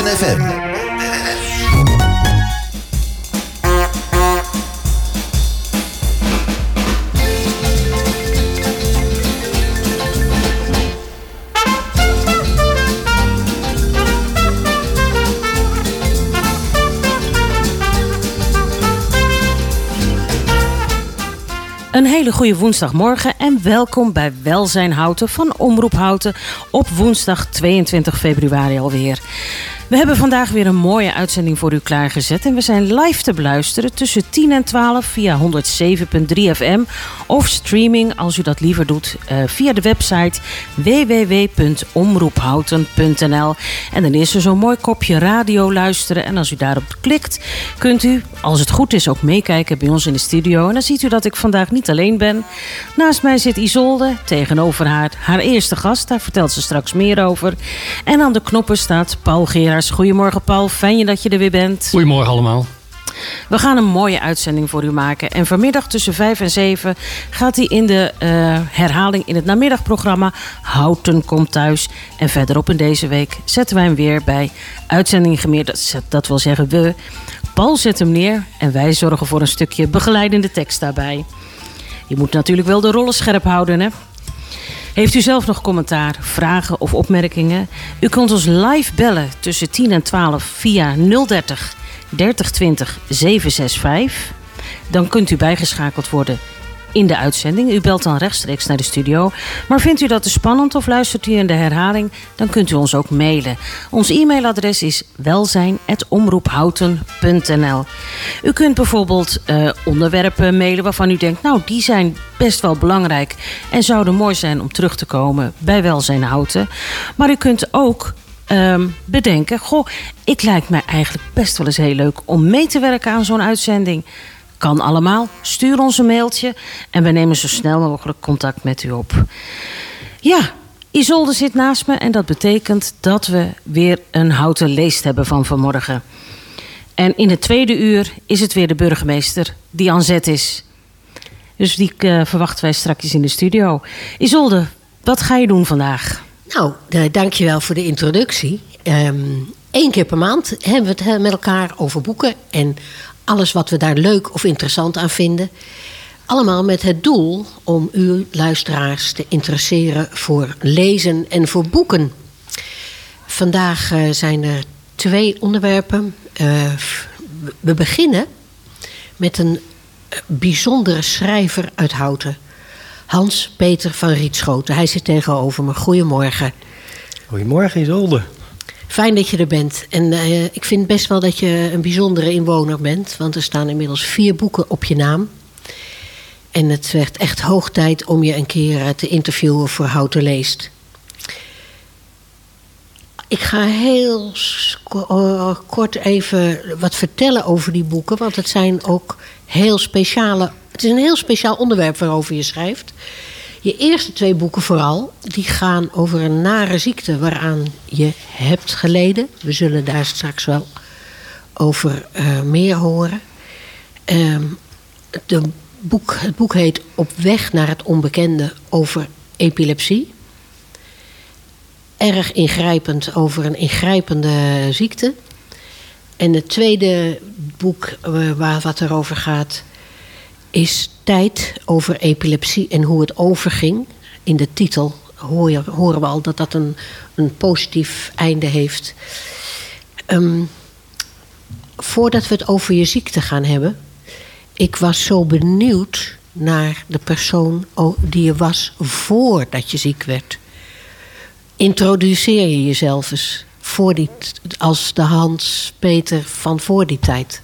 Houten. Een hele goede woensdagmorgen en welkom bij Welzijn Houten van Omroep Houten op woensdag 22 februari alweer. We hebben vandaag weer een mooie uitzending voor u klaargezet. En we zijn live te beluisteren tussen 10 en 12 via 107.3 FM. Of streaming, als u dat liever doet, eh, via de website www.omroephouten.nl. En dan is er zo'n mooi kopje radio luisteren. En als u daarop klikt, kunt u, als het goed is, ook meekijken bij ons in de studio. En dan ziet u dat ik vandaag niet alleen ben. Naast mij zit Isolde, tegenover haar haar eerste gast. Daar vertelt ze straks meer over. En aan de knoppen staat Paul Goedemorgen Paul, fijn dat je er weer bent. Goedemorgen allemaal. We gaan een mooie uitzending voor u maken. En vanmiddag tussen 5 en 7 gaat hij in de uh, herhaling in het namiddagprogramma Houten komt thuis. En verderop in deze week zetten wij hem weer bij uitzending gemeerd. Dat, dat wil zeggen we. Paul zet hem neer en wij zorgen voor een stukje begeleidende tekst daarbij. Je moet natuurlijk wel de rollen scherp houden, hè? Heeft u zelf nog commentaar, vragen of opmerkingen? U kunt ons live bellen tussen 10 en 12 via 030 3020 765. Dan kunt u bijgeschakeld worden in de uitzending. U belt dan rechtstreeks naar de studio. Maar vindt u dat te spannend of luistert u in de herhaling? Dan kunt u ons ook mailen. Ons e-mailadres is welzijn.omroephouten.nl U kunt bijvoorbeeld uh, onderwerpen mailen waarvan u denkt... nou, die zijn best wel belangrijk en zouden mooi zijn om terug te komen bij Welzijn Houten. Maar u kunt ook um, bedenken... goh, ik lijkt mij eigenlijk best wel eens heel leuk om mee te werken aan zo'n uitzending... Kan allemaal. Stuur ons een mailtje en we nemen zo snel mogelijk contact met u op. Ja, Isolde zit naast me en dat betekent dat we weer een houten leest hebben van vanmorgen. En in het tweede uur is het weer de burgemeester die aan zet is. Dus die uh, verwachten wij straks in de studio. Isolde, wat ga je doen vandaag? Nou, uh, dankjewel voor de introductie. Eén keer per maand hebben we het met elkaar over boeken en alles wat we daar leuk of interessant aan vinden. Allemaal met het doel om u luisteraars te interesseren voor lezen en voor boeken. Vandaag uh, zijn er twee onderwerpen. Uh, we beginnen met een bijzondere schrijver uit Houten. Hans-Peter van Rietschoten. Hij zit tegenover me. Goedemorgen. Goedemorgen Isolde. Fijn dat je er bent. En uh, ik vind best wel dat je een bijzondere inwoner bent. Want er staan inmiddels vier boeken op je naam. En het werd echt hoog tijd om je een keer te interviewen voor Houten Leest. Ik ga heel kort even wat vertellen over die boeken. Want het zijn ook heel speciale. Het is een heel speciaal onderwerp waarover je schrijft. Je eerste twee boeken vooral, die gaan over een nare ziekte waaraan je hebt geleden. We zullen daar straks wel over uh, meer horen. Uh, de boek, het boek heet Op weg naar het onbekende over epilepsie. Erg ingrijpend over een ingrijpende ziekte. En het tweede boek uh, waar wat erover gaat is tijd over epilepsie en hoe het overging. In de titel horen we al dat dat een, een positief einde heeft. Um, voordat we het over je ziekte gaan hebben, ik was zo benieuwd naar de persoon die je was voordat je ziek werd. Introduceer je jezelf eens voor die, als de Hans-Peter van voor die tijd.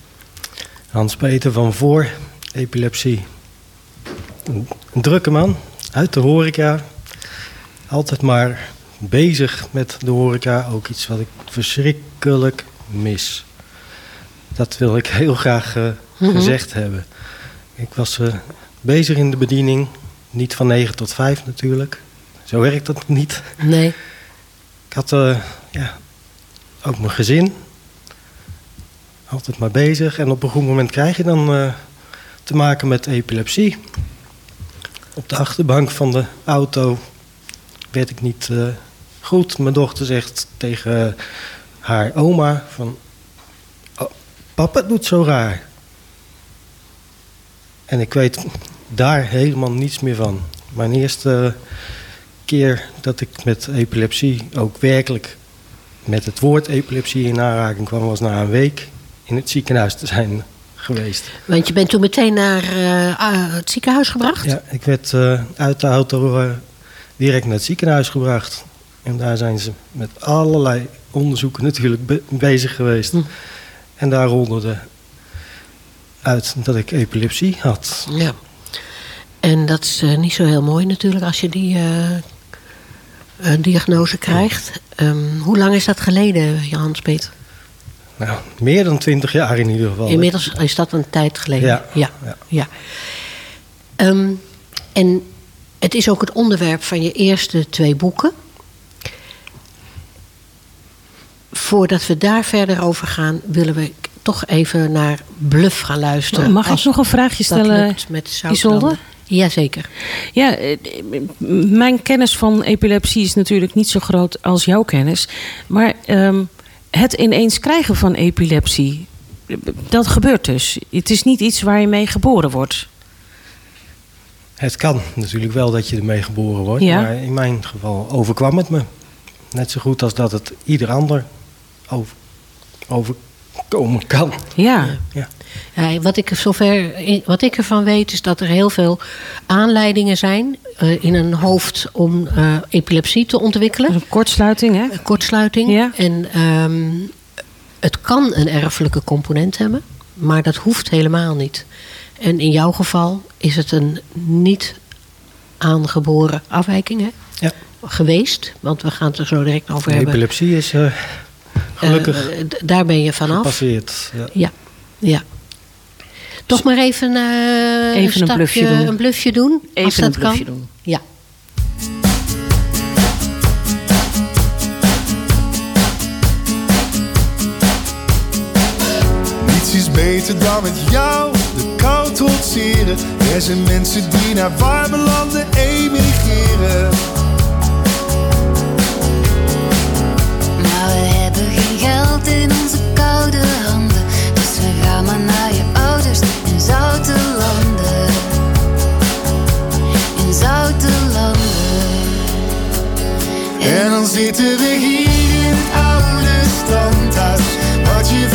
Hans-Peter van voor epilepsie. Een, een drukke man, uit de horeca. Altijd maar bezig met de horeca. Ook iets wat ik verschrikkelijk mis. Dat wil ik heel graag uh, mm-hmm. gezegd hebben. Ik was uh, bezig in de bediening. Niet van 9 tot 5 natuurlijk. Zo werkt dat niet. Nee. Ik had uh, ja, ook mijn gezin. Altijd maar bezig. En op een goed moment krijg je dan te maken met epilepsie. Op de achterbank van de auto werd ik niet uh, goed. Mijn dochter zegt tegen haar oma van... "Oh, papa doet zo raar. En ik weet daar helemaal niets meer van. Mijn eerste keer dat ik met epilepsie ook werkelijk met het woord epilepsie in aanraking kwam... was na een week in het ziekenhuis te zijn geweest. Want je bent toen meteen naar eh, ah, het ziekenhuis gebracht? Ja, ik werd eh, uit de auto eh, direct naar het ziekenhuis gebracht. En daar zijn ze met allerlei onderzoeken natuurlijk be- bezig geweest. Hm. En daar rolde uit dat ik epilepsie had. Ja. En dat is niet zo heel mooi natuurlijk als je die diagnose krijgt. Ehm, hoe lang is dat geleden, Hans Peter? Nou, meer dan twintig jaar in ieder geval. Inmiddels is dat een tijd geleden. Ja, ja. ja. ja. Ehm, en het is ook het onderwerp van je eerste twee boeken. Voordat we daar verder over gaan, willen we toch even naar Bluff gaan luisteren. Mag ik nog een vraagje dat stellen, lukt met Isolde? Jazeker. Ja, eh, mijn kennis van epilepsie is natuurlijk niet zo groot als jouw kennis. Maar ehm, het ineens krijgen van epilepsie, dat gebeurt dus. Het is niet iets waar je mee geboren wordt. Het kan natuurlijk wel dat je ermee geboren wordt. Ja. Maar in mijn geval overkwam het me. Net zo goed als dat het ieder ander over, overkomen kan. Ja, Ja. Ja, wat, ik zover, wat ik ervan weet is dat er heel veel aanleidingen zijn eh, in een hoofd om eh, epilepsie te ontwikkelen. een kortsluiting, hè? Een kortsluiting. Ja. En ehm, het kan een erfelijke component hebben, maar dat hoeft helemaal niet. En in jouw geval is het een niet aangeboren afwijking hè? Ja. geweest, want we gaan het er zo direct over hebben. Epilepsie is eh, gelukkig Eh, daar ben je vanaf. gepasseerd. Ja. Ja, ja. Toch maar even, eh, Even een stapje- bluffje doen. een bluffje doen. als Even dat een bluffje kan. doen. Ja. Niets is beter dan met jou de kou trotseren. Er zijn mensen die naar warme landen emigreren. Koude handen. Dus we gaan maar naar je ouders in zoute landen. In zoute landen. En dan zitten we hier in het oude strandhuis. Wat je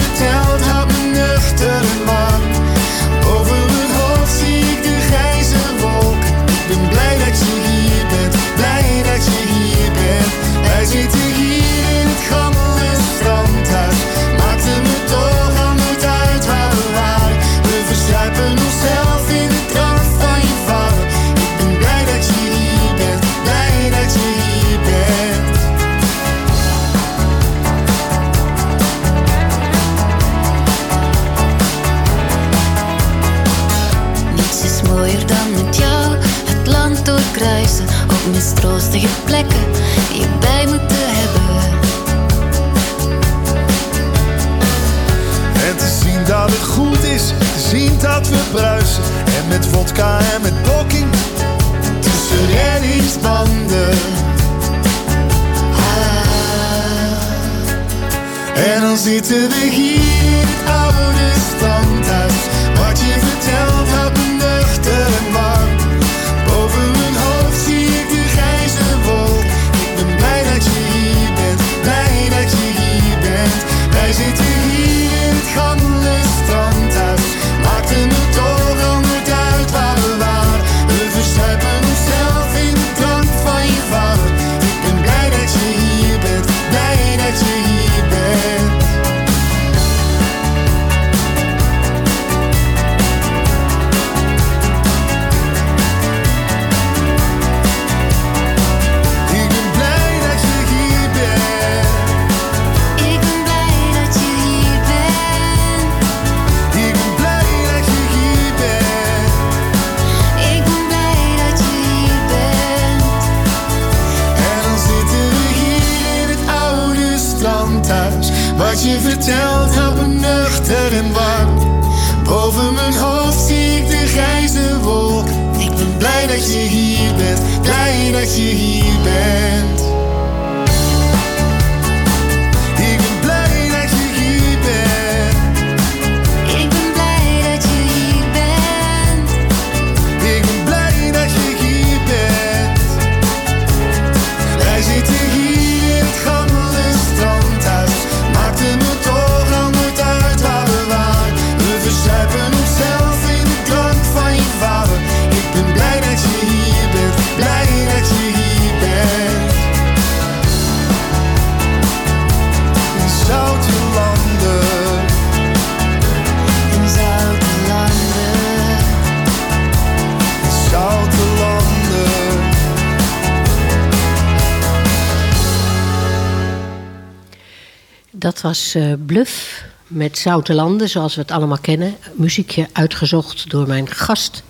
eh, Bluff met Zoute Landen, zoals we het allemaal kennen. Muziekje uitgezocht door mijn gast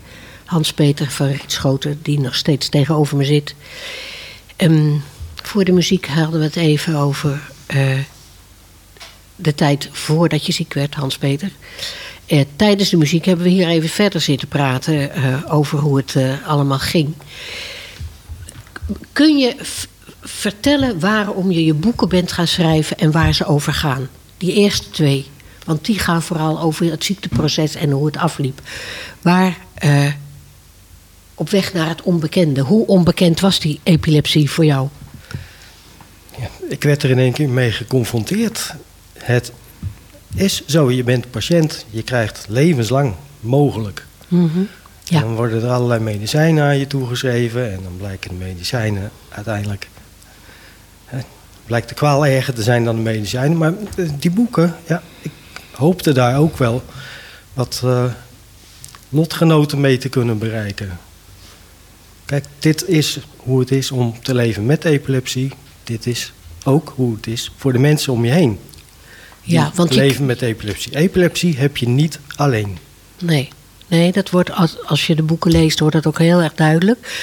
Hans-Peter van Rietschoten, die nog steeds tegenover me zit. Ehm, voor de muziek hadden we het even over eh, de tijd voordat je ziek werd, Hans-Peter. Eh, tijdens de muziek hebben we hier even verder zitten praten over hoe het allemaal ging. Kun je vertellen waarom je je boeken bent gaan schrijven en waar ze over gaan? Die eerste twee. Want die gaan vooral over het ziekteproces en hoe het afliep. Waar, eh, op weg naar het onbekende. Hoe onbekend was die epilepsie voor jou? Ja, ik werd er in één keer mee geconfronteerd. Het is zo, je bent patiënt, je krijgt levenslang mogelijk. Mhm. Ja. Dan worden er allerlei medicijnen aan je toegeschreven en dan blijken de medicijnen uiteindelijk. Blijkt de kwaal erger te zijn dan de medicijnen. Maar eh, die boeken, ja, ik hoopte daar ook wel wat eh, lotgenoten mee te kunnen bereiken. Kijk, dit is hoe het is om te leven met epilepsie. Dit is ook hoe het is voor de mensen om je heen. Die Ja, want leven met epilepsie. Epilepsie heb je niet alleen. Nee. Nee, dat wordt als, als je de boeken leest, wordt dat ook heel erg duidelijk.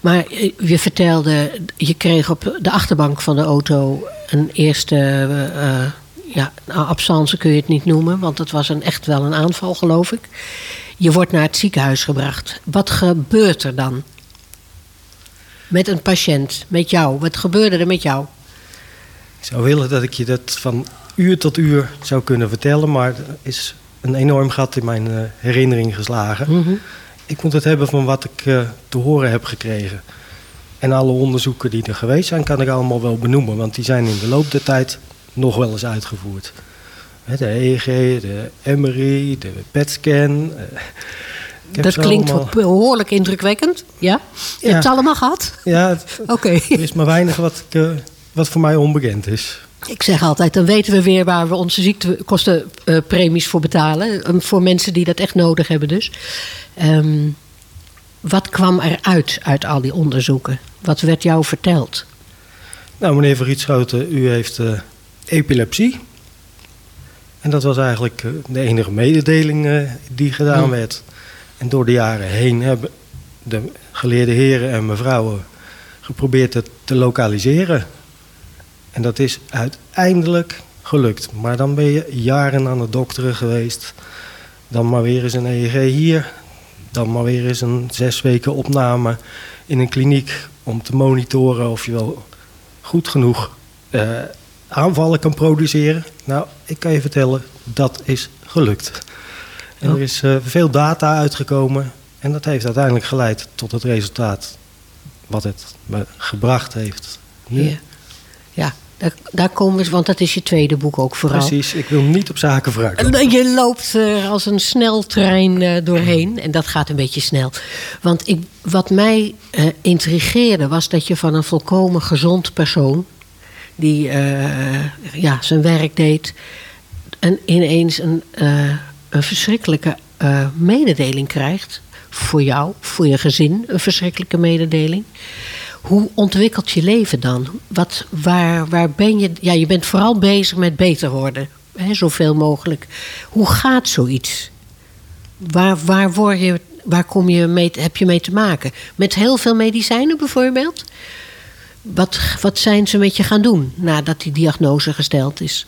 Maar eh, je vertelde, je kreeg op de achterbank van de auto een eerste, eh, eh, ja, absence kun je het niet noemen, want het was een, echt wel een aanval, geloof ik. Je wordt naar het ziekenhuis gebracht. Wat gebeurt er dan? Met een patiënt, met jou. Wat gebeurde er met jou? Ik zou willen dat ik je dat van uur tot uur zou kunnen vertellen, maar er is een enorm gat in mijn eh, herinnering geslagen. Mhm. Ik moet het hebben van wat ik eh, te horen heb gekregen. En alle onderzoeken die er geweest zijn, kan ik allemaal wel benoemen, want die zijn in de loop der tijd nog wel eens uitgevoerd. De EEG, de MRI, de PET-scan. eh, Dat klinkt allemaal- behoorlijk indrukwekkend. Ja? Je Ja. hebt het allemaal gehad? Ja, Oké. er is maar weinig wat, ik, wat voor mij onbekend is. Ik zeg altijd, dan weten we weer waar we onze ziektekostenpremies voor betalen. Ehm, Voor mensen die dat echt nodig hebben dus. Ehm, wat kwam eruit uit al die onderzoeken? Wat werd jou verteld? Nou, meneer Verrietschoten, u heeft eh, epilepsie. En dat was eigenlijk eh, de enige mededeling eh, die gedaan werd. En door de jaren heen hebben de geleerde heren en mevrouwen geprobeerd het te lokaliseren. En dat is uiteindelijk gelukt. Maar dan ben je jaren aan het dokteren geweest. Dan maar weer eens een EEG hier. Dan maar weer eens een zes weken opname in een kliniek om te monitoren of je wel goed genoeg eh, aanvallen kan produceren. Nou, ik kan je vertellen, dat is gelukt. En Oh. er is eh, veel data uitgekomen en dat heeft uiteindelijk geleid tot het resultaat wat het me gebracht heeft. Nu. Ja, ja daar, daar komen we, want dat is je tweede boek ook vooral. Precies, ik wil niet op zaken vooruit. En Je loopt er als een sneltrein eh, doorheen. En dat gaat een beetje snel. Want ik, wat mij eh, intrigeerde was dat je van een volkomen gezond persoon. die eh, ja, zijn werk deed. en ineens een, eh, een verschrikkelijke eh, mededeling krijgt. Voor jou, voor je gezin, een verschrikkelijke mededeling. Hoe ontwikkelt je leven dan? Wat, waar, waar ben je? Ja, je bent vooral bezig met beter worden. Hè, zoveel mogelijk. Hoe gaat zoiets? Waar, waar, word je, waar kom je mee, heb je mee te maken? Met heel veel medicijnen bijvoorbeeld? Wat, wat zijn ze met je gaan doen nadat die diagnose gesteld is?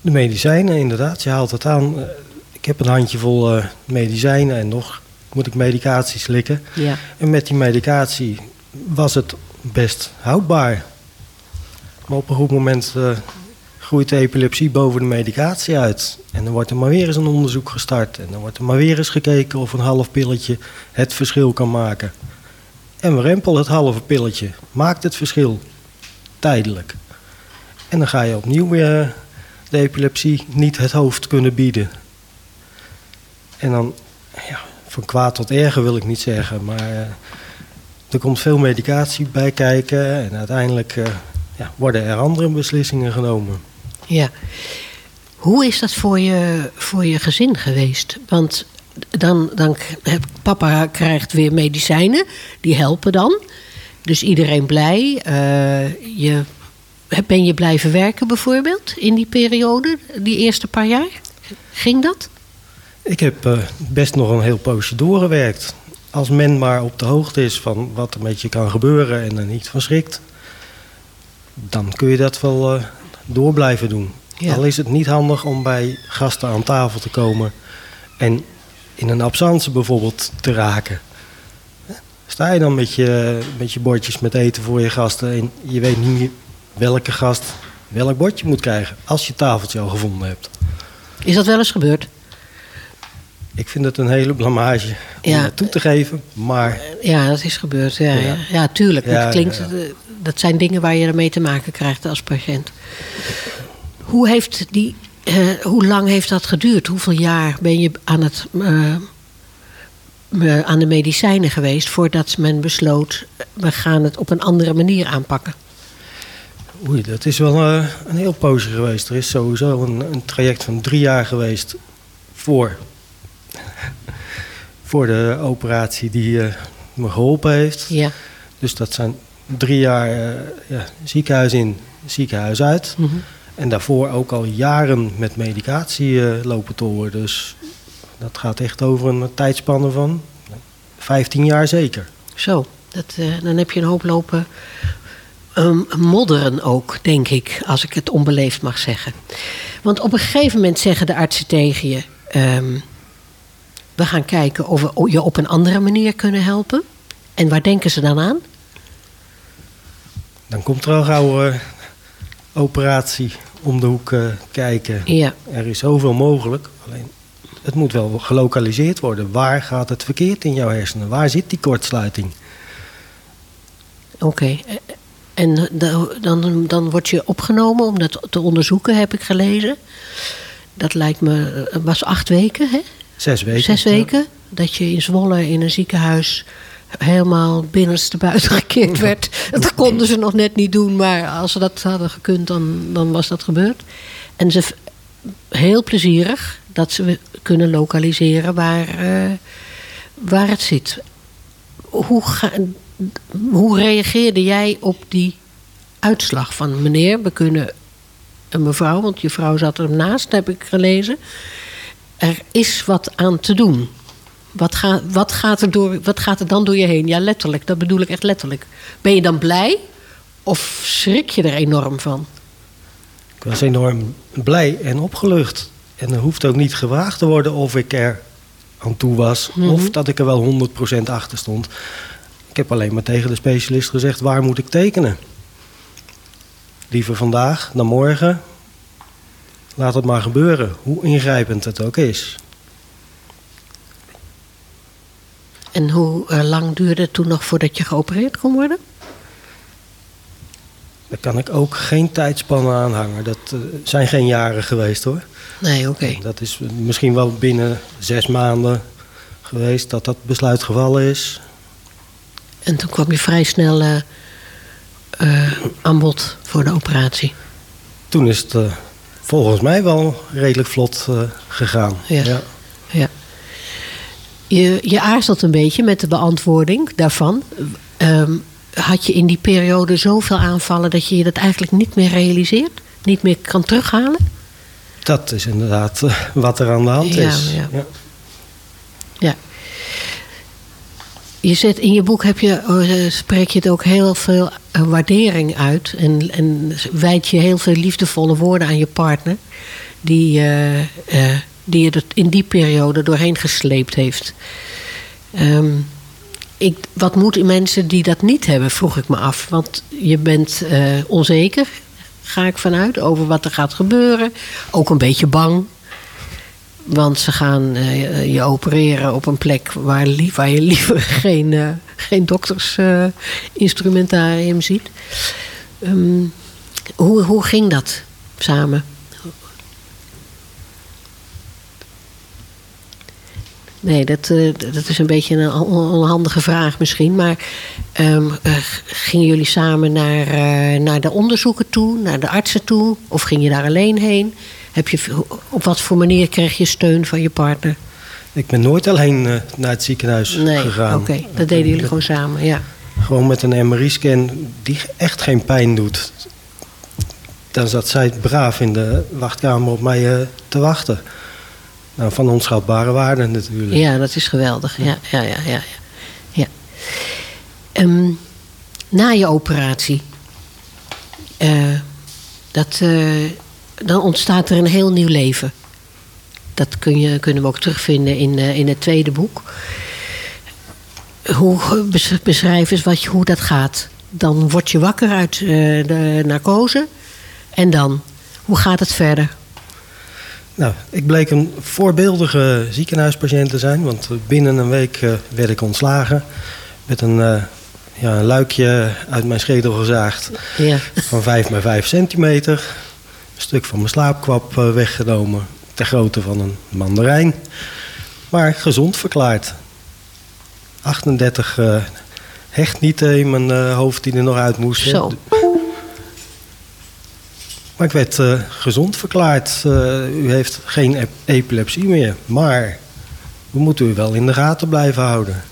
De medicijnen, inderdaad, je haalt het aan. Eh, Ik heb een handjevol eh medicijnen en nog moet ik medicatie slikken. Ja. En met die medicatie was het best houdbaar. Maar op een goed moment eh, groeit de epilepsie boven de medicatie uit. En dan wordt er maar weer eens een onderzoek gestart. En dan wordt er maar weer eens gekeken of een half pilletje het verschil kan maken. En we rempel het halve pilletje. Maakt het verschil. Tijdelijk. En dan ga je opnieuw weer de epilepsie niet het hoofd kunnen bieden. En dan, ja, van kwaad tot erger wil ik niet zeggen, maar eh, er komt veel medicatie bij kijken en uiteindelijk eh, ja, worden er andere beslissingen genomen. Ja. Hoe is dat voor je, voor je gezin geweest? Want dan, dan papa krijgt weer medicijnen, die helpen dan. Dus iedereen blij. Eh, je ben je blijven werken bijvoorbeeld in die periode, die eerste paar jaar? Ging dat? Ik heb eh, best nog een heel poosje doorgewerkt. Als men maar op de hoogte is van wat er met je kan gebeuren en er niet van schrikt, dan kun je dat wel eh, door blijven doen. Ja. Al is het niet handig om bij gasten aan tafel te komen en in een absence bijvoorbeeld te raken. Sta je dan met je, met je bordjes met eten voor je gasten en je weet niet welke gast welk bordje moet krijgen als je tafeltje al gevonden hebt. Is dat wel eens gebeurd? Ik vind het een hele blamage om Ja. dat toe te geven, maar Ja, dat is gebeurd. Ja, ja. Tuurlijk. Ja, dat, klinkt, dat zijn dingen waar je ermee te maken krijgt als patiënt. Hoe, heeft die, eh, hoe lang heeft dat geduurd? Hoeveel jaar ben je aan, het, eh, eh, aan de medicijnen geweest voordat men besloot... we gaan het op een andere manier aanpakken? Oei, dat is wel een heel poosje geweest. Er is sowieso een, een traject van drie jaar geweest voor, voor de operatie die eh, me geholpen heeft. Ja. Dus dat zijn drie jaar eh, ja, ziekenhuis in, ziekenhuis uit. Mhm. En daarvoor ook al jaren met medicatie eh, lopen toren. Dus dat gaat echt over een tijdspanne van 15 jaar zeker. Zo, dat, dan heb je een hoop lopen ehm, modderen ook, denk ik, als ik het onbeleefd mag zeggen. Want op een gegeven moment zeggen de artsen tegen je: ehm, we gaan kijken of we je op een andere manier kunnen helpen. En waar denken ze dan aan? Dan komt er al gauw eh, operatie om de hoek eh, kijken. Ja, Er is zoveel mogelijk. Alleen het moet wel gelokaliseerd worden. Waar gaat het verkeerd in jouw hersenen? Waar zit die kortsluiting? oké. Eh, En da- dan, dan word je opgenomen om dat te onderzoeken, heb ik gelezen. Dat lijkt me, was acht weken, hè? Zes weken. Zes weken dat je in Zwolle in een ziekenhuis helemaal binnenste buiten gekeerd werd. Dat konden ze nog net niet doen, maar als ze dat hadden gekund, dan, dan was dat gebeurd. En ze heel plezierig dat ze kunnen lokaliseren waar, eh, waar het zit. Hoe, ga, hoe reageerde jij op die uitslag van meneer, we kunnen een mevrouw, want je vrouw zat ernaast, heb ik gelezen er is wat aan te doen. Wat, ga, wat, gaat er door, wat gaat er dan door je heen? Ja, letterlijk, dat bedoel ik echt letterlijk. Ben je dan blij of schrik je er enorm van? Ik was enorm blij en opgelucht. En er hoeft ook niet gevraagd te worden of ik er aan toe was. Mhm. Of dat ik er wel 100% achter stond. Ik heb alleen maar tegen de specialist gezegd, waar moet ik tekenen? Liever vandaag dan morgen. Laat het maar gebeuren, hoe ingrijpend het ook is. En hoe eh, lang duurde het toen nog voordat je geopereerd kon worden? Daar kan ik ook geen tijdspannen aan hangen. Dat eh, zijn geen jaren geweest hoor. Nee, oké. Dat is misschien wel binnen zes maanden geweest dat dat besluit gevallen is. En toen kwam je vrij snel eh, aan bod voor de operatie. Toen is het volgens mij wel redelijk vlot eh, gegaan. Ja. Ja. Je, je aarzelt een beetje met de beantwoording daarvan. Ehm, had je in die periode zoveel aanvallen dat je je dat eigenlijk niet meer realiseert? Niet meer kan terughalen? Dat is inderdaad eh, wat er aan de hand Ja, is. ja. Ja. Ja. Je zet in je boek heb je, eh, spreek je het ook heel veel eh, waardering uit. En, en wijd je heel veel liefdevolle woorden aan je partner. Die, eh, eh, die je in die periode doorheen gesleept heeft. Ehm, ik, wat moeten mensen die dat niet hebben, vroeg ik me af. Want je bent onzeker, ga ik vanuit, over wat er gaat gebeuren. Ook een beetje bang. Want ze gaan eh, je opereren op een plek waar, je liever geen, eh, geen doktersinstrumentarium ziet. Ehm, hoe, hoe ging dat samen? Nee, dat, eh, dat is een beetje een on- onhandige vraag misschien. Maar ehm, eh, gingen jullie samen naar, naar de onderzoeken toe, naar de artsen toe? Of ging je daar alleen heen? Heb je, op wat voor manier kreeg je steun van je partner? Ik ben nooit alleen eh, naar het ziekenhuis Nee, gegaan. oké. Dat deden jullie gewoon samen, ja. Gewoon met een MRI-scan die echt geen pijn doet. dan zat zij braaf in de wachtkamer op mij eh, te wachten. Nou, van onschatbare waarde natuurlijk. Ja, dat is geweldig. Ja, ja, ja, ja. ja. ja. Ehm, na je operatie, eh, dat, dan ontstaat er een heel nieuw leven. Dat kun je, kunnen we ook terugvinden in, eh, in het tweede boek. Hoe bes- beschrijf eens wat, hoe dat gaat. Dan word je wakker uit eh, de narcose. En dan, hoe gaat het verder? Nou, ik bleek een voorbeeldige ziekenhuispatiënt te zijn, want binnen een week eh, werd ik ontslagen. Met een, ja, een luikje uit mijn schedel gezaagd Ja, van 5 bij 5 centimeter. Een stuk van mijn slaapkwap eh, weggenomen, ter grootte van een mandarijn. Maar gezond verklaard. 38 eh hechtnieten in mijn eh, hoofd die er nog uit moesten. zo. Maar ik werd gezond verklaard. U heeft geen ep- epilepsie meer. Maar we moeten u wel in de gaten blijven houden.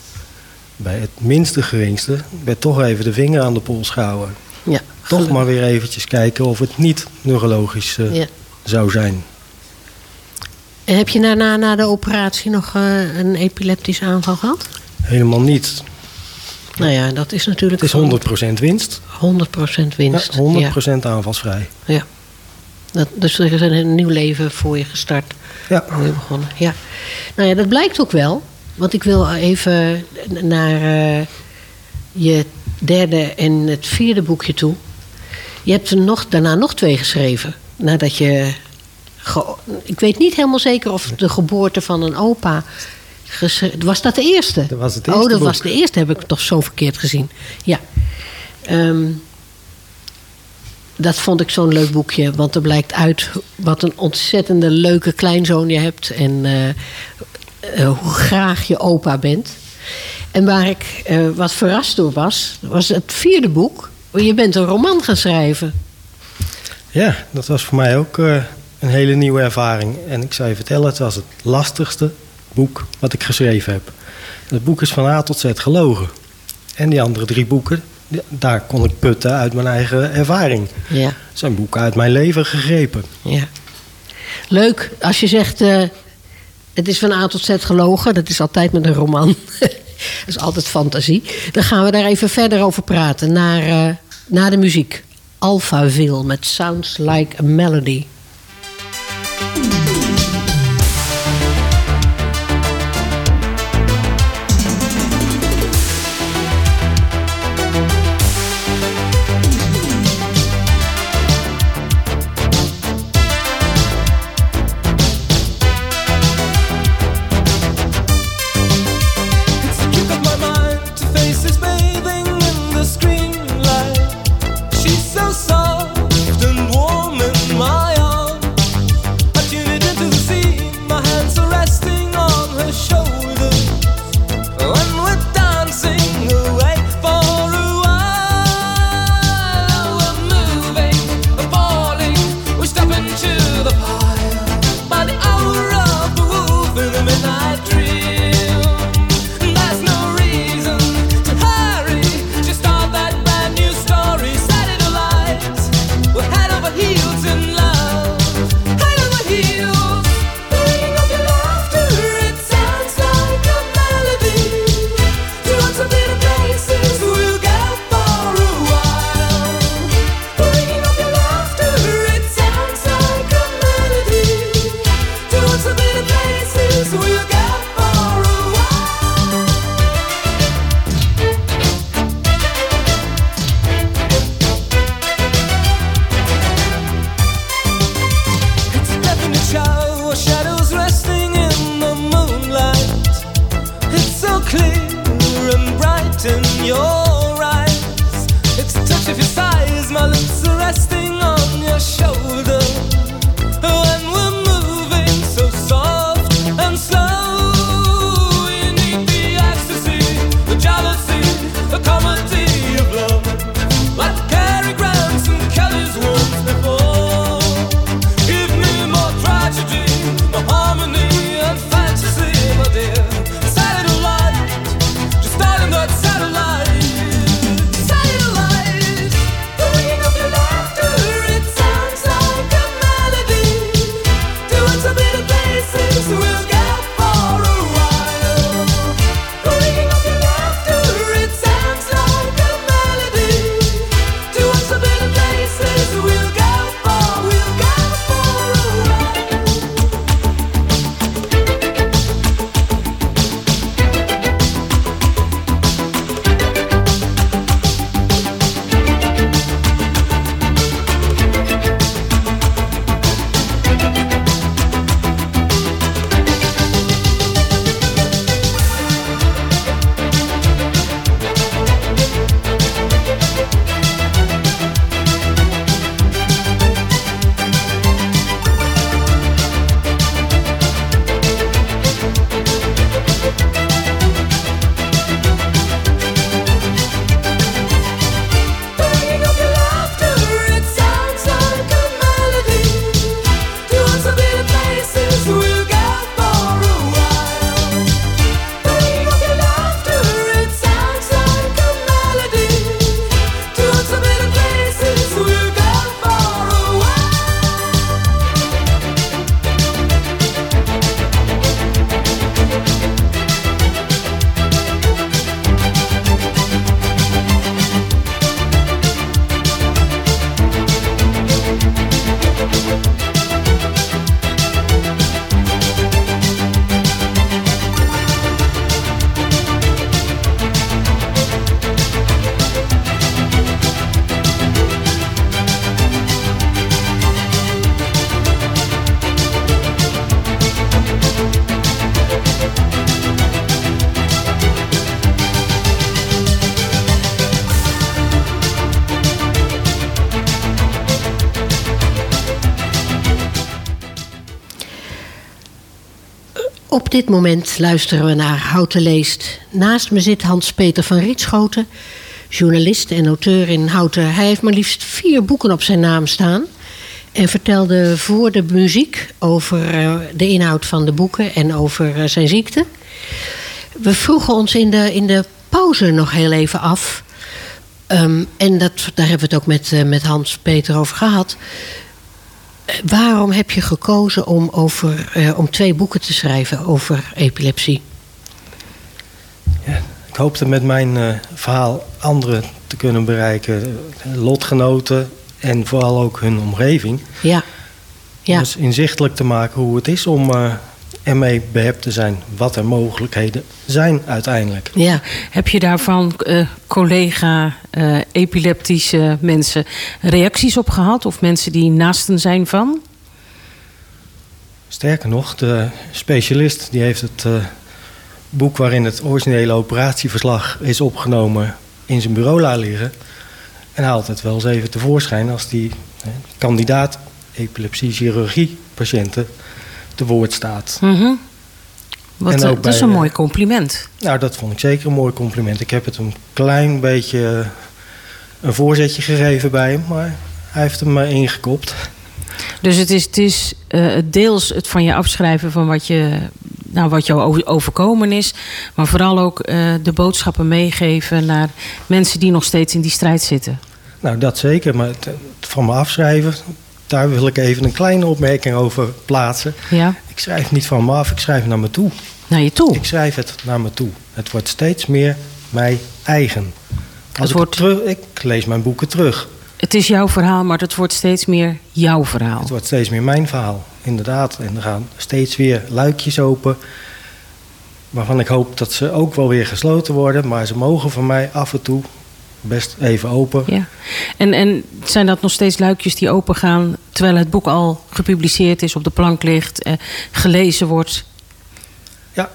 Bij het minste geringste werd toch even de vinger aan de pols gehouden. Ja, Toch maar weer eventjes kijken of het niet neurologisch eh, Ja. zou zijn. En heb je daarna, na de operatie, nog eh, een epileptische aanval gehad? Helemaal niet. Nou ja, dat is natuurlijk Het is 100% winst. 100% winst. Ja, 100% aanvalsvrij. Ja. Dat, dus er is een nieuw leven voor je gestart. Ja. Hoe je begonnen. Ja. Nou ja, dat blijkt ook wel. Want ik wil even naar eh, je derde en het vierde boekje toe. Je hebt er nog, daarna nog twee geschreven. Nadat je. ge- ik weet niet helemaal zeker of de geboorte van een opa. Was dat de eerste? Dat was het Oh, eerste dat boek. was de eerste, heb ik toch zo verkeerd gezien. Ja. Ehm, dat vond ik zo'n leuk boekje, want er blijkt uit wat een ontzettende leuke kleinzoon je hebt en eh, eh, hoe graag je opa bent. En waar ik eh, wat verrast door was, was het vierde boek. Je bent een roman gaan schrijven. Ja, dat was voor mij ook eh, een hele nieuwe ervaring. En ik zou je vertellen, het was het lastigste boek wat ik geschreven heb. Het boek is van A tot Z gelogen. En die andere drie boeken, daar kon ik putten uit mijn eigen ervaring. Ja, Het zijn boeken uit mijn leven gegrepen. ja. Leuk als je zegt, eh, het is van A tot Z gelogen. Dat is altijd met een roman. dat is altijd fantasie. Dan gaan we daar even verder over praten, naar, eh, naar de muziek. Alphaville met Sounds Like a Melody. Dit moment luisteren we naar Houten Leest. Naast me zit Hans-Peter van Rietschoten, journalist en auteur in Houten. Hij heeft maar liefst vier boeken op zijn naam staan. En vertelde voor de muziek over eh, de inhoud van de boeken en over eh, zijn ziekte. We vroegen ons in de, in de pauze nog heel even af. ehm, en dat, daar hebben we het ook met, eh, met Hans-Peter over gehad. Eh, Waarom heb je gekozen om, over, eh, om twee boeken te schrijven over epilepsie? Ja, ik hoopte met mijn eh, verhaal anderen te kunnen bereiken. eh, Lotgenoten en vooral ook hun omgeving. Ja, ja, Dus inzichtelijk te maken hoe het is om eh, ermee behept te zijn. Wat er mogelijkheden zijn uiteindelijk. ja. Heb je daarvan eh, collega eh, epileptische mensen reacties op gehad? Of mensen die naasten zijn van? Sterker nog, de specialist die heeft het eh, boek waarin het originele operatieverslag is opgenomen in zijn bureau laten liggen. En haalt het wel eens even tevoorschijn als die kandidaat epilepsie-chirurgie patiënten te woord staat. Wat, En eh, dat is een eh, mooi compliment. Nou, dat vond ik zeker een mooi compliment. Ik heb het een klein beetje eh, een voorzetje gegeven bij hem, maar hij heeft hem ingekopt. Dus het is, het is deels het van je afschrijven van wat, je, nou, wat jou overkomen is. Maar vooral ook de boodschappen meegeven naar mensen die nog steeds in die strijd zitten. Nou, dat zeker, maar het, het van me afschrijven, daar wil ik even een kleine opmerking over plaatsen. Ja, Ik schrijf niet van me af, ik schrijf naar me toe. naar je toe. Ik schrijf het naar me toe. Het wordt steeds meer mij eigen. Als ik, wordt- terug, ik lees mijn boeken terug. Het is jouw verhaal, maar het wordt steeds meer jouw verhaal. Het wordt steeds meer mijn verhaal, inderdaad. En er gaan steeds weer luikjes open. Waarvan ik hoop dat ze ook wel weer gesloten worden. Maar ze mogen van mij af en toe best even open. Ja. En, en zijn dat nog steeds luikjes die opengaan terwijl het boek al gepubliceerd is, op de plank ligt, eh, gelezen wordt? Ja.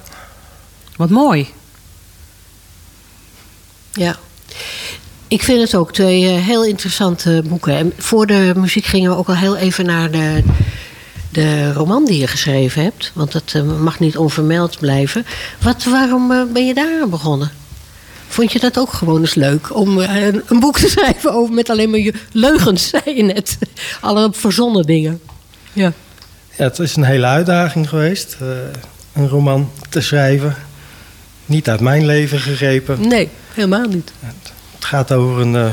Wat mooi. ja. Ik vind het ook twee eh, heel interessante boeken. En voor de muziek gingen we ook al heel even naar de, de roman die je geschreven hebt. Want dat eh, mag niet onvermeld blijven. Wat, waarom ben je daar aan begonnen? Vond je dat ook gewoon eens leuk om eh, een, een boek te schrijven over met alleen maar je leugens, zei je net. Alle verzonnen dingen. Ja. Ja, het is een hele uitdaging geweest. eh, een roman te schrijven. Niet uit mijn leven gegrepen. Nee, helemaal niet. Het gaat over een, eh,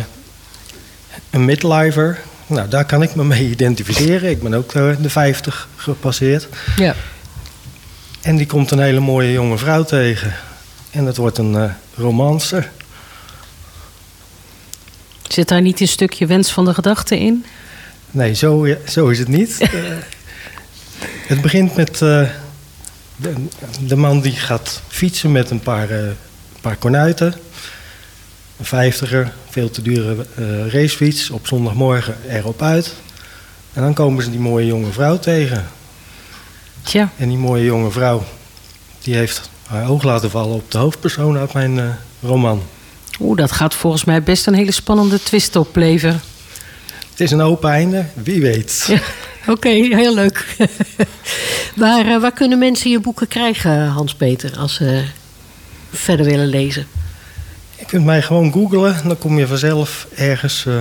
een midlifer. Nou, daar kan ik me mee identificeren. Ik ben ook de 50 gepasseerd. Ja. En die komt een hele mooie jonge vrouw tegen. En het wordt een eh, romance. Zit daar niet een stukje wens van de gedachte in? Nee, zo, zo is het niet. Eh, het begint met eh, de, de man die gaat fietsen met een paar, eh, paar kornuiten. Een vijftiger, veel te dure racefiets. Op zondagmorgen erop uit. En dan komen ze die mooie jonge vrouw tegen. Tja, En die mooie jonge vrouw, die heeft haar oog laten vallen op de hoofdpersoon uit mijn eh, roman. oeh, dat gaat volgens mij best een hele spannende twist opleveren. Het is een open einde, wie weet. Ja, Oké, heel leuk. waar, eh, waar kunnen mensen je boeken krijgen, Hans-Peter, als ze verder willen lezen? Je kunt mij gewoon googlen, dan kom je vanzelf ergens eh,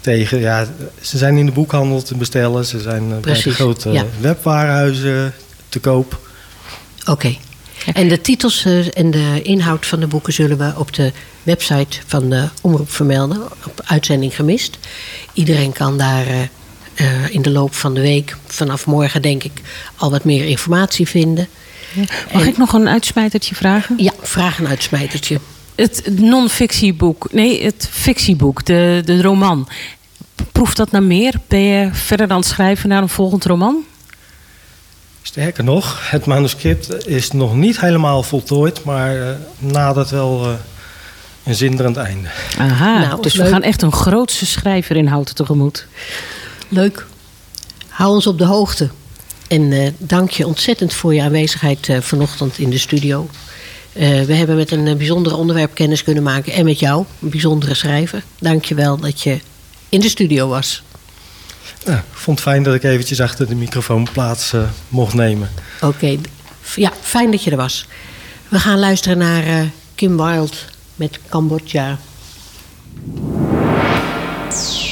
tegen. Ja, ze zijn in de boekhandel te bestellen. Ze zijn bij de grote ja. webwarenhuizen te koop. Oké. En de titels eh, en de inhoud van de boeken zullen we op de website van de Omroep vermelden. Op uitzending gemist. Iedereen kan daar eh, eh, in de loop van de week, vanaf morgen denk ik, al wat meer informatie vinden. Mag En- ik nog een uitsmijtertje vragen? Ja, vraag een uitsmijtertje. Het non-fictieboek, nee, het fictieboek, de, de roman. Proeft dat naar meer? Ben je verder aan het schrijven naar een volgend roman? Sterker nog, het manuscript is nog niet helemaal voltooid, maar eh, nadert wel eh, een zinderend einde. Aha, Nou, dus we gaan echt een grootse schrijver in Houten tegemoet. Leuk. Hou ons op de hoogte. En eh, dank je ontzettend voor je aanwezigheid eh, vanochtend in de studio. Eh, we hebben met een bijzonder onderwerp kennis kunnen maken. En met jou, een bijzondere schrijver. Dank je wel dat je in de studio was. Nou, ik vond het fijn dat ik eventjes achter de microfoon plaats eh, mocht nemen. Oké, ja, fijn dat je er was. We gaan luisteren naar eh, Kim Wilde met Cambodja. Cambodja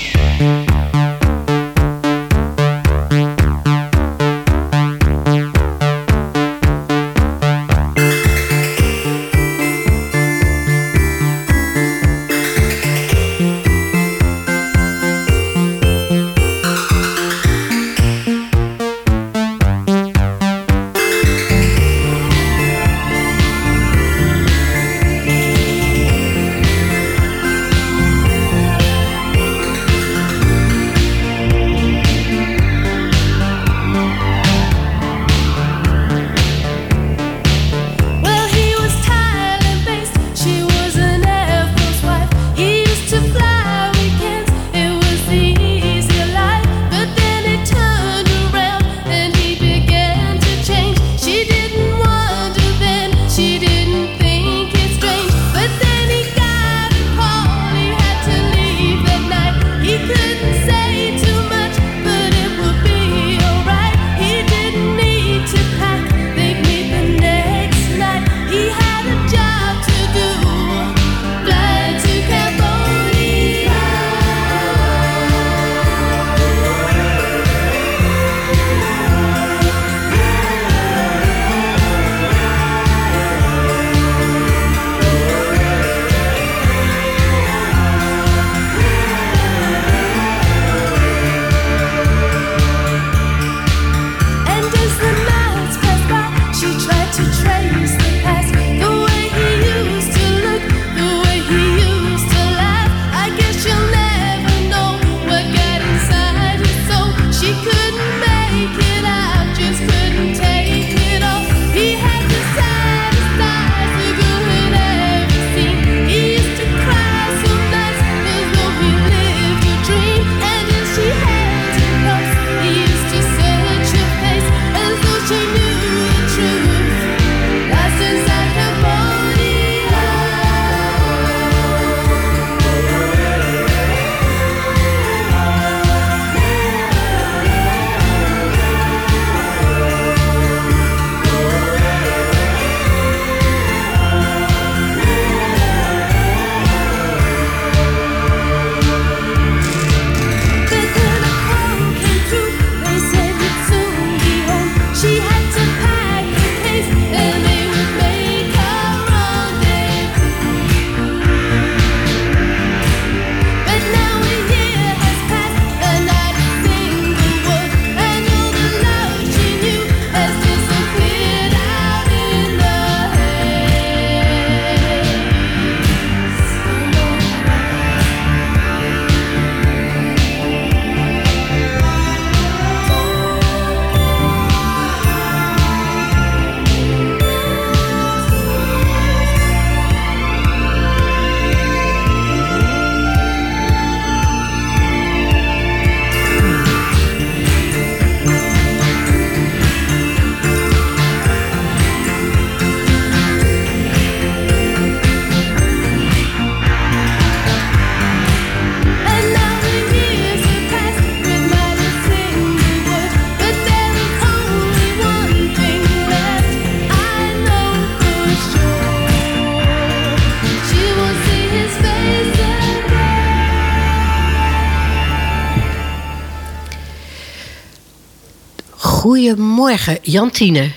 Goedemorgen, Jantine.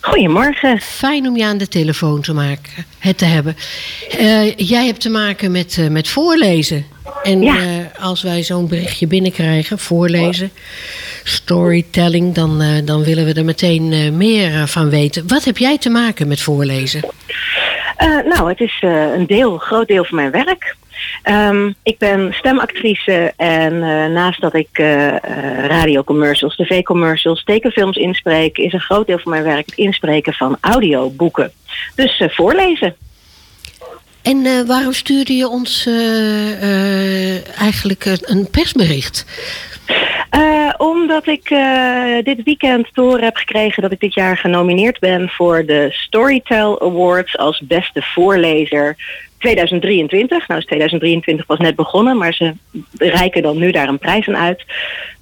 Goedemorgen. Fijn om je aan de telefoon te, maken, het te hebben. Eh, jij hebt te maken met, eh, met voorlezen. En Ja. eh, als wij zo'n berichtje binnenkrijgen, voorlezen, storytelling, dan, dan willen we er meteen meer van weten. Wat heb jij te maken met voorlezen? Nou, het is een deel, groot deel van mijn werk. Ehm, ik ben stemactrice en eh, naast dat ik eh, radiocommercials, tv-commercials, tekenfilms inspreek, is een groot deel van mijn werk het inspreken van audioboeken. Dus voorlezen. En waarom stuurde je ons eigenlijk een- persbericht? Omdat ik dit weekend horen heb gekregen dat ik dit jaar genomineerd ben voor de Storytel Awards als beste voorlezer 2023. Nou is 2023 pas net begonnen, maar ze reiken dan nu daar een prijs aan uit.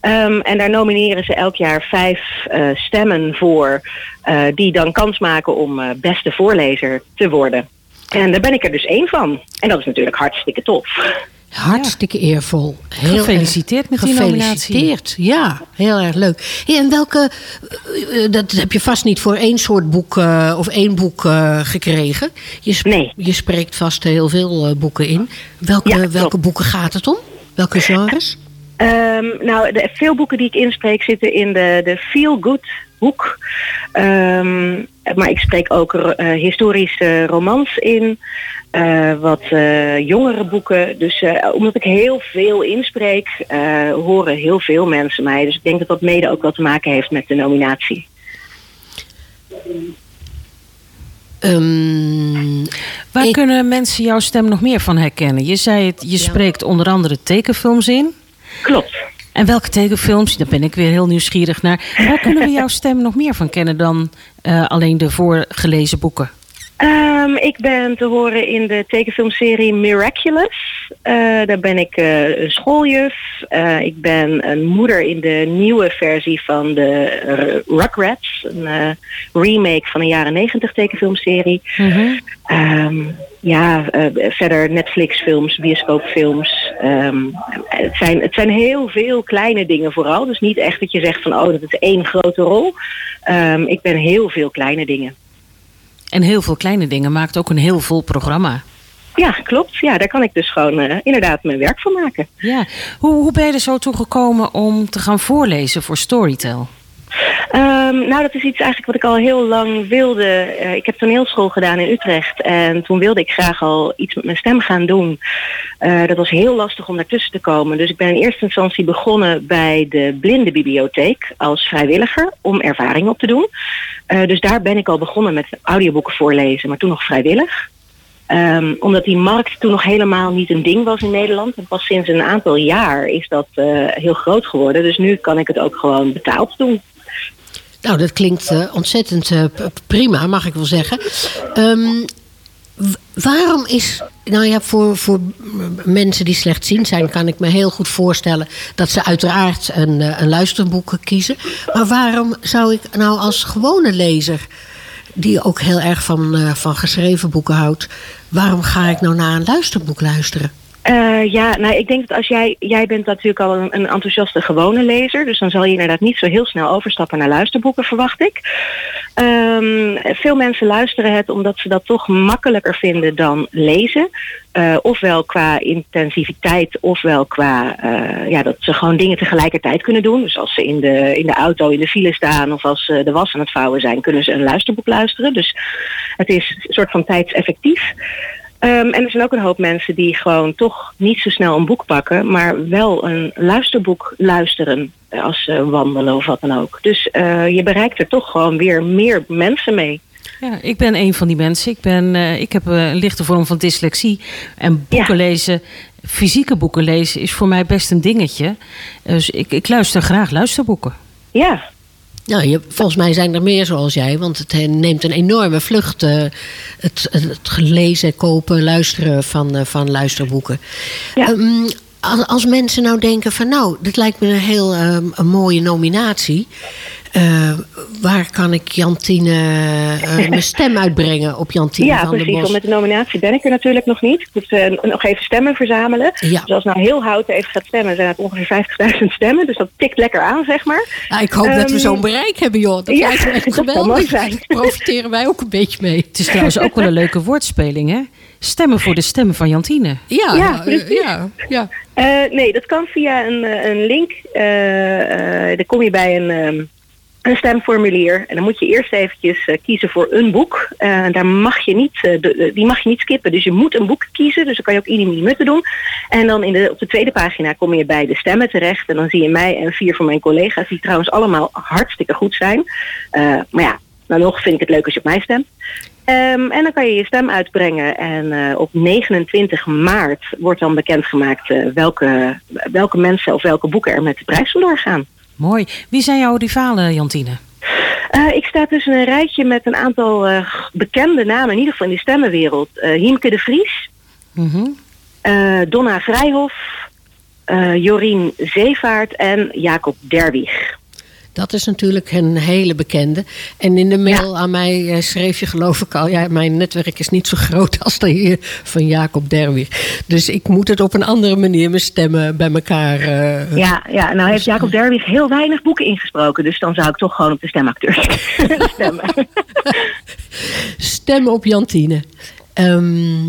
Ehm, en daar nomineren ze elk jaar vijf eh, stemmen voor eh, die dan kans maken om eh, beste voorlezer te worden. En daar ben ik er dus één van. En dat is natuurlijk hartstikke tof. Hartstikke eervol. Heel Gefeliciteerd met die nominatie. Gefeliciteerd, ja. Heel erg leuk. Hey, en welke, eh, eh, dat heb je vast niet voor één soort boek eh, of één boek eh, gekregen. Je, sp- Nee. je spreekt vast heel veel eh, boeken in. Welke, Ja, welke boeken gaat het om? Welke genres? Ehm, nou, de, veel boeken die ik inspreek zitten in de, de feel-good hoek. Ehm, maar ik spreek ook eh, historische romans in. eh, wat eh, jongere boeken. Dus eh, omdat ik heel veel inspreek, eh, horen heel veel mensen mij. Dus ik denk dat dat mede ook wat te maken heeft met de nominatie. Ehm, Waar Ik- kunnen mensen jouw stem nog meer van herkennen? Je zei het, je spreekt onder andere tekenfilms in. Klopt. En welke tekenfilms? Daar ben ik weer heel nieuwsgierig naar. Waar kunnen we jouw stem nog meer van kennen dan eh, alleen de voorgelezen boeken? Ehm, ik ben te horen in de tekenfilmserie Miraculous. Eh, daar ben ik eh, een schooljuf. Eh, ik ben een moeder in de nieuwe versie van de Rugrats. Een remake van een jaren negentig tekenfilmserie. Ehm, ja, verder Netflix-films, bioscoopfilms. Ehm, het, zijn, het zijn heel veel kleine dingen vooral. Dus niet echt dat je zegt van, oh, dat is één grote rol. Ik ben heel veel kleine dingen. En heel veel kleine dingen maakt ook een heel vol programma. Ja, klopt. Ja, daar kan ik dus gewoon eh, inderdaad mijn werk van maken. Ja. Hoe, hoe ben je er zo toe gekomen om te gaan voorlezen voor Storytel? Ehm, nou, dat is iets eigenlijk wat ik al heel lang wilde. Eh, ik heb toneelschool gedaan in Utrecht en toen wilde ik graag al iets met mijn stem gaan doen. Eh, dat was heel lastig om daartussen te komen. Dus ik ben in eerste instantie begonnen bij de Blindenbibliotheek als vrijwilliger om ervaring op te doen. Eh, dus daar ben ik al begonnen met audioboeken voorlezen, maar toen nog vrijwillig. Ehm, omdat die markt toen nog helemaal niet een ding was in Nederland. En pas sinds een aantal jaar is dat heel groot geworden. Dus nu kan ik het ook gewoon betaald doen. Nou, dat klinkt eh, ontzettend eh, prima, mag ik wel zeggen. Ehm, waarom is, nou ja, voor, voor mensen die slechtziend zijn, kan ik me heel goed voorstellen dat ze uiteraard een, eh, een luisterboek kiezen. Maar waarom zou ik nou als gewone lezer, die ook heel erg van, van geschreven boeken houdt, waarom ga ik nou naar een luisterboek luisteren? Eh, ja, nou, ik denk dat als jij, jij bent natuurlijk al een, een enthousiaste gewone lezer, dus dan zal je inderdaad niet zo heel snel overstappen naar luisterboeken, verwacht ik. Ehm, veel mensen luisteren het omdat ze dat toch makkelijker vinden dan lezen. Eh, ofwel qua intensiviteit, ofwel qua eh, ja, dat ze gewoon dingen tegelijkertijd kunnen doen. Dus als ze in de, in de auto in de file staan of als ze de was aan het vouwen zijn, kunnen ze een luisterboek luisteren. Dus het is een soort van tijdseffectief. Ehm, en er zijn ook een hoop mensen die gewoon toch niet zo snel een boek pakken, maar wel een luisterboek luisteren eh, als ze wandelen of wat dan ook. Dus eh, je bereikt er toch gewoon weer meer mensen mee. Ja, ik ben een van die mensen. Ik, ben, eh, ik heb een lichte vorm van dyslexie. En boeken Ja. lezen, fysieke boeken lezen, is voor mij best een dingetje. Dus ik, ik luister graag luisterboeken. Ja, Nou, je, volgens mij zijn er meer zoals jij, want het eh, neemt een enorme vlucht. eh, het, het lezen, kopen, luisteren van, eh, van luisterboeken. Ja. Ehm, als, als mensen nou denken van nou, dit lijkt me een heel ehm, een mooie nominatie. Eh, waar kan ik Jantine eh, mijn stem uitbrengen op Jantine Ja, van der precies. Bos? Want met de nominatie ben ik er natuurlijk nog niet. Ik moet eh, nog even stemmen verzamelen. Ja. Dus als nou heel Houten even gaat stemmen, zijn het ongeveer 50.000 stemmen. Dus dat tikt lekker aan, zeg maar. Ja, ik hoop dat we Ehm, zo'n bereik hebben, joh. Dat ja, lijkt me echt geweldig. mooi zijn. Daar profiteren wij ook een beetje mee. Het is trouwens ook wel een leuke woordspeling, hè? Stemmen voor de stemmen van Jantine. Ja, Ja, ja, precies. ja, ja. Nee, dat kan via een, een link. Eh, eh, dan kom je bij een, ehm, een stemformulier. En dan moet je eerst eventjes eh, kiezen voor een boek. Eh, daar mag je niet, eh, die mag je niet skippen. Dus je moet een boek kiezen. Dus dan kan je ook ieder mutten doen. En dan in de, op de tweede pagina kom je bij de stemmen terecht. En dan zie je mij en vier van mijn collega's. Die trouwens allemaal hartstikke goed zijn. Maar ja, nog vind ik het leuk als je op mij stemt. Ehm, en dan kan je je stem uitbrengen. En op 29 maart wordt dan bekendgemaakt welke, welke mensen of welke boeken er met de prijs vandoor gaan. Mooi. Wie zijn jouw rivalen, Jantine? Eh, ik sta tussen een rijtje met een aantal eh, bekende namen, in ieder geval in de stemmenwereld. Eh Hiemke de Vries, Mhm. eh, Donna Vrijhof, Jorien Zeevaart en Jacob Derwig. Dat is natuurlijk een hele bekende. En in de mail aan mij eh, schreef je geloof ik al... ja, mijn netwerk is niet zo groot als dat hier van Jacob Derwig. Dus ik moet het op een andere manier mijn stemmen bij elkaar... eh, Ja, ja, nou heeft Jacob Derwig heel weinig boeken ingesproken. Dus dan zou ik toch gewoon op de stemacteurs stemmen. Stemmen op Jantine. Ehm,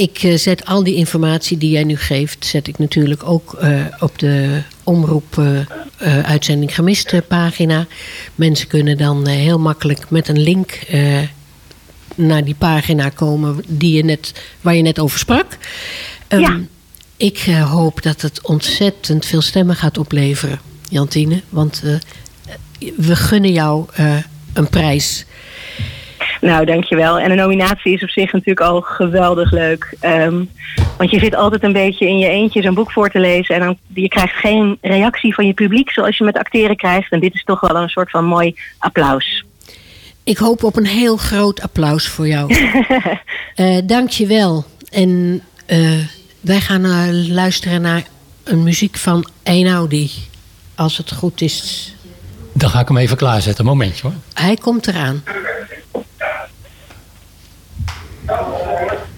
ik eh, zet al die informatie die jij nu geeft... zet ik natuurlijk ook eh, op de omroep eh, uitzending gemiste pagina. Mensen kunnen dan heel makkelijk met een link... naar die pagina komen die je net, waar je net over sprak. Ehm, Ja. Ik hoop dat het ontzettend veel stemmen gaat opleveren, Jantine. Want we gunnen jou een prijs. Nou, dankjewel. En een nominatie is op zich natuurlijk al geweldig leuk. Ehm, want je zit altijd een beetje in je eentje zo'n boek voor te lezen. En dan, je krijgt geen reactie van je publiek zoals je met acteren krijgt. En dit is toch wel een soort van mooi applaus. Ik hoop op een heel groot applaus voor jou. Eh Dank je wel. En eh, wij gaan eh, luisteren naar een muziek van Einaudi. Als het goed is. Dan ga ik hem even klaarzetten. Momentje hoor. Hij komt eraan. Oh,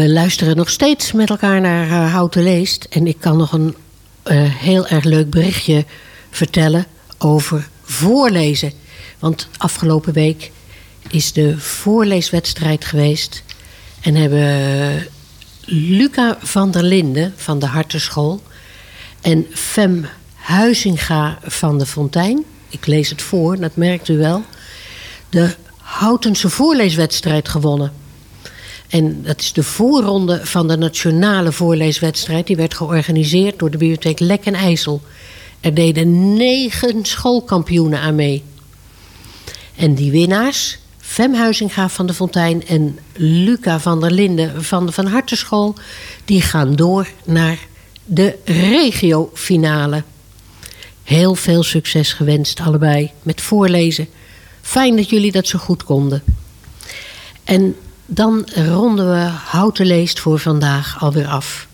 We luisteren nog steeds met elkaar naar eh, Houten Leest. En ik kan nog een eh, heel erg leuk berichtje vertellen over voorlezen. Want afgelopen week is de voorleeswedstrijd geweest. En hebben Luca van der Linden van de Hartenschool en Fem Huizinga van de Fontijn. Ik lees het voor, dat merkt u wel. De Houtense voorleeswedstrijd gewonnen. En dat is de voorronde van de nationale voorleeswedstrijd. Die werd georganiseerd door de bibliotheek Lek en IJssel. Er deden negen schoolkampioenen aan mee. En die winnaars, Fem Huizinga van de Fontijn en Luca van der Linden van de Van Hartenschool... die gaan door naar de regiofinale. Heel veel succes gewenst allebei met voorlezen. Fijn dat jullie dat zo goed konden. En dan ronden we Houten Leest voor vandaag alweer af.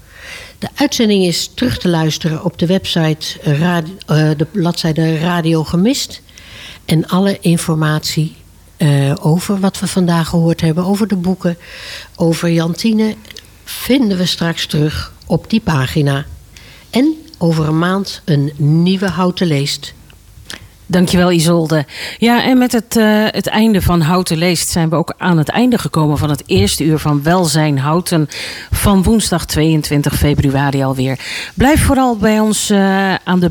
De uitzending is terug te luisteren op de website radio, uh, de bladzijde Radio Gemist. En alle informatie uh, over wat we vandaag gehoord hebben, over de boeken, over Jantine, vinden we straks terug op die pagina. En over een maand een nieuwe Houten Leest. Dankjewel Isolde. Ja, en met het, uh, het einde van Houten Leest zijn we ook aan het einde gekomen van het eerste uur van Welzijn Houten van woensdag 22 februari alweer. Blijf vooral bij ons uh, aan de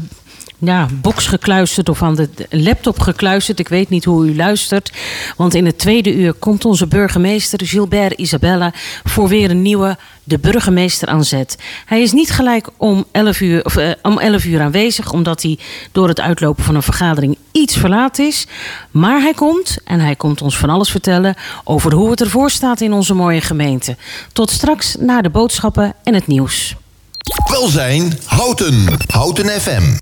ja, box gekluisterd of aan de laptop gekluisterd. Ik weet niet hoe u luistert. Want in het tweede uur komt onze burgemeester Gilbert Isabella voor weer een nieuwe De Burgemeester aan zet. Hij is niet gelijk om 11 uur, of, uh, om 11 uur aanwezig, omdat hij door het uitlopen van een vergadering iets verlaat is. Maar hij komt en hij komt ons van alles vertellen over hoe het ervoor staat in onze mooie gemeente. Tot straks na de boodschappen en het nieuws. Welzijn Houten. Houten FM.